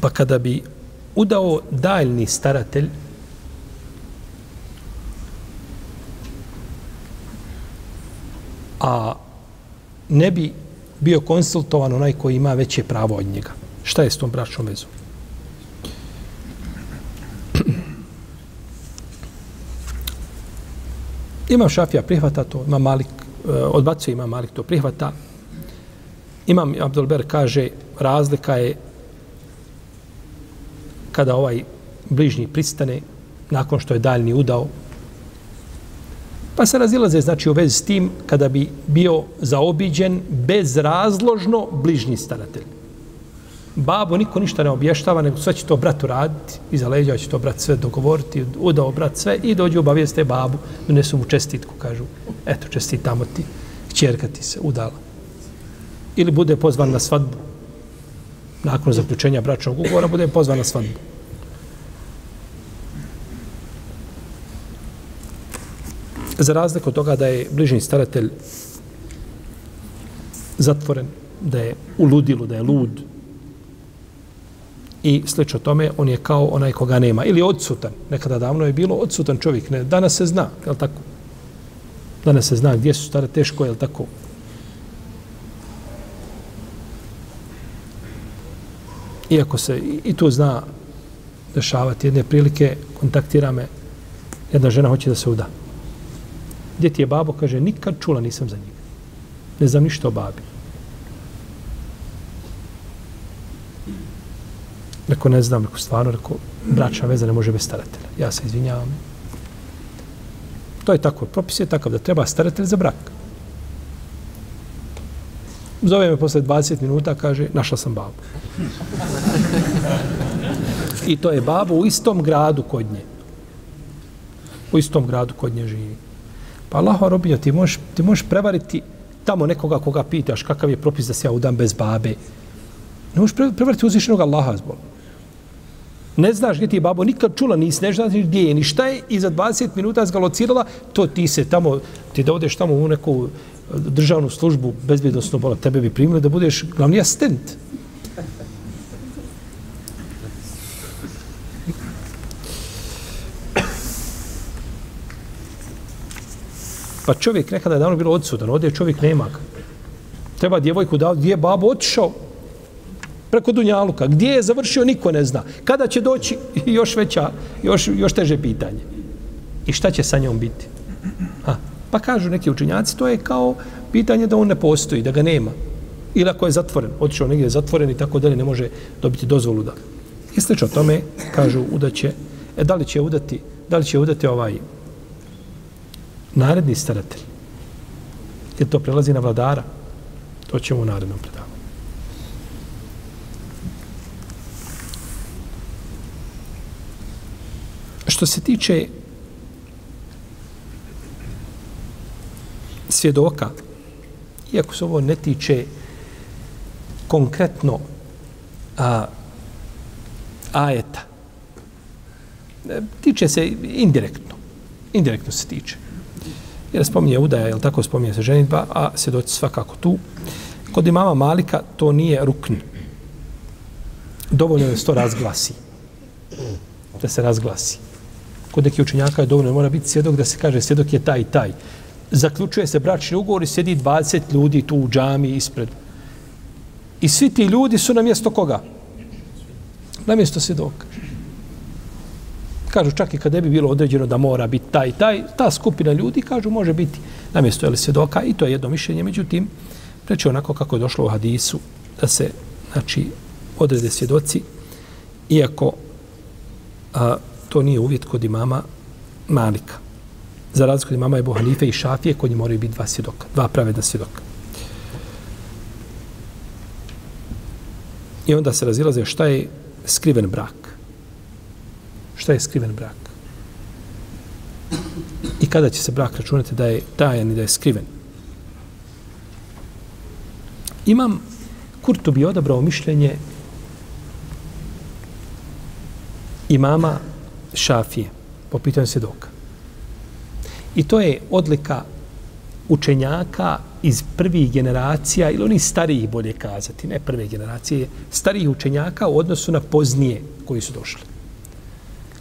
Pa kada bi udao daljni staratelj a ne bi bio konsultovan onaj koji ima veće pravo od njega. Šta je s tom bračnom vezom? Imam Šafija prihvata to, ima Malik, e, odbacuje ima Malik to prihvata. Imam Abdulber kaže, razlika je kada ovaj bližnji pristane, nakon što je daljni udao, pa se razilaze, znači, u vezi s tim, kada bi bio zaobiđen bezrazložno bližnji staratelj babo niko ništa ne obještava, nego sve će to brat uraditi, iza leđa će to brat sve dogovoriti, udao brat sve i dođu obavijeste babu, donesu mu čestitku, kažu, eto, čestitamo ti, čerka ti se udala. Ili bude pozvan na svadbu, nakon zaključenja bračnog ugovora, bude pozvan na svadbu. Za razliku od toga da je bližni staratelj zatvoren, da je u ludilu, da je lud, i slično tome, on je kao onaj koga nema. Ili odsutan. Nekada davno je bilo odsutan čovjek. Ne, danas se zna, je li tako? Danas se zna gdje su stare teško, je li tako? Iako se i, i tu zna dešavati jedne prilike, kontaktira me, jedna žena hoće da se uda. Gdje ti je babo? Kaže, nikad čula nisam za njega. Ne znam ništa o babi. Rekao, ne znam, rekao, stvarno, rekao, bračna veza ne može bez staratelja. Ja se izvinjavam. To je tako, propis je takav da treba staratelj za brak. Zove me posle 20 minuta, kaže, našla sam babu. I to je babu u istom gradu kod nje. U istom gradu kod nje živi. Pa Allaho robinja, ti možeš, ti možeš prevariti tamo nekoga koga pitaš kakav je propis da se ja udam bez babe. Ne možeš prevariti uzvišenog Allaha zbog. Ne znaš gdje ti babo, nikad čula nisi, ne znaš gdje je, ni šta je i za 20 minuta zgalocirala, to ti se tamo, ti da odeš tamo u neku e, državnu službu bezbjednostno, bola, tebe bi primili da budeš glavni asistent. Pa čovjek nekada je davno bilo odsudan, ovdje čovjek nema ga. Treba djevojku da gdje je babo otišao preko Dunjaluka. Gdje je završio, niko ne zna. Kada će doći, još veća, još, još teže pitanje. I šta će sa njom biti? Ha. Pa kažu neki učinjaci, to je kao pitanje da on ne postoji, da ga nema. Ili ako je zatvoren, otišao negdje zatvoren i tako dalje, ne može dobiti dozvolu da. I slično tome, kažu, udaće, e, da li će udati, da li će udati ovaj naredni staratelj? Jer to prelazi na vladara. To ćemo u narednom predavanju. Što se tiče svjedoka, iako se ovo ne tiče konkretno a, ajeta, e, tiče se indirektno. Indirektno se tiče. Jer spominje udaja, jel tako spominje se ženitba, a svjedoci svakako tu. Kod imama Malika to nije rukn. Dovoljno je da se to razglasi. Da se razglasi. Kod nekih učenjaka je dovoljno, mora biti svjedok da se kaže svjedok je taj i taj zaključuje se bračni ugovor i sjedi 20 ljudi tu u džami ispred. I svi ti ljudi su na mjesto koga? Na mjesto svjedoka. Kažu čak i kada bi bilo određeno da mora biti taj taj, ta skupina ljudi kažu može biti na mjesto je svjedoka i to je jedno mišljenje. Međutim, reći onako kako je došlo u hadisu da se znači, odrede svjedoci iako a, to nije uvjet kod imama Malika za razliku od imama Ebu Hanife i Šafije, kod njih moraju biti dva svjedoka, dva pravedna svjedoka. I onda se razilaze šta je skriven brak. Šta je skriven brak? I kada će se brak računati da je tajan i da je skriven? Imam Kurtu bi odabrao mišljenje imama Šafije po pitanju svjedoka. I to je odlika učenjaka iz prvih generacija, ili oni starijih bolje kazati, ne prve generacije, starijih učenjaka u odnosu na poznije koji su došli.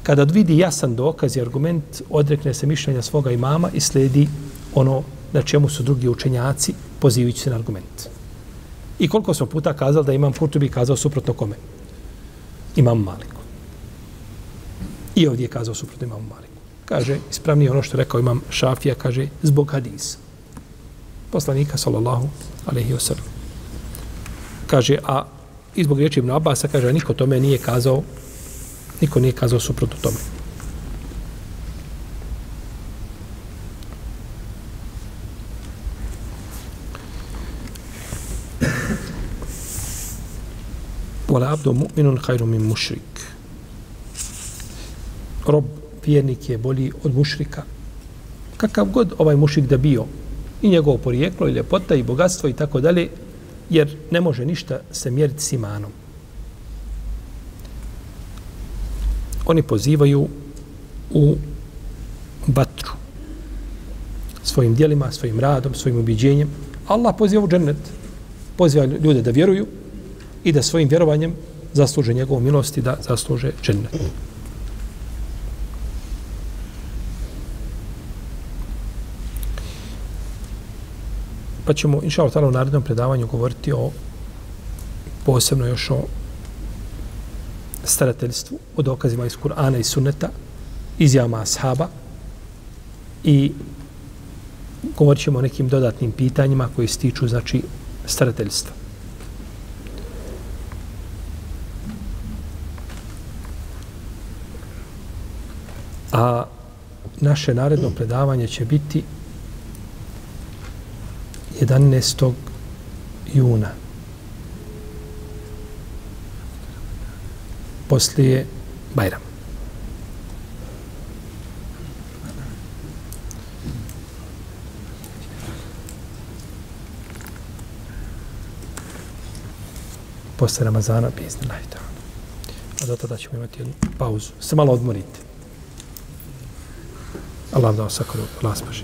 Kada vidi jasan dokaz i argument, odrekne se mišljenja svoga imama i sledi ono na čemu su drugi učenjaci pozivajući se na argument. I koliko smo puta kazali da imam Kurtubi kazao suprotno kome? Imam Malik. I ovdje je kazao suprotno imamu Maliku kaže, ispravnije ono što rekao imam Šafija, kaže, zbog hadisa. Poslanika, sallallahu alaihi wa sallam. Kaže, a i zbog riječi Ibn Abasa, kaže, niko tome nije kazao, niko nije kazao suprotno tome. Wala abdu mu'minun khairu min mušrik. Rob vjernik je bolji od mušrika. Kakav god ovaj mušik da bio, i njegovo porijeklo, i ljepota, i bogatstvo, i tako dalje, jer ne može ništa se mjeriti s imanom. Oni pozivaju u vatru svojim dijelima, svojim radom, svojim ubiđenjem. Allah poziva u džennet. Poziva ljude da vjeruju i da svojim vjerovanjem zasluže njegovu milost i da zasluže džennet. Pa ćemo, inša Allah, u narednom predavanju govoriti o posebno još o starateljstvu, o dokazima iz Kur'ana i Sunneta, izjama ashaba i govorit ćemo o nekim dodatnim pitanjima koji se tiču, znači, starateljstva. A naše naredno predavanje će biti 11. juna. Poslije Bajram. Posle Ramazana, bizni lajta. A do tada ćemo imati jednu pauzu. Se malo odmorite. Allah da vas sakonu, Allah spaži.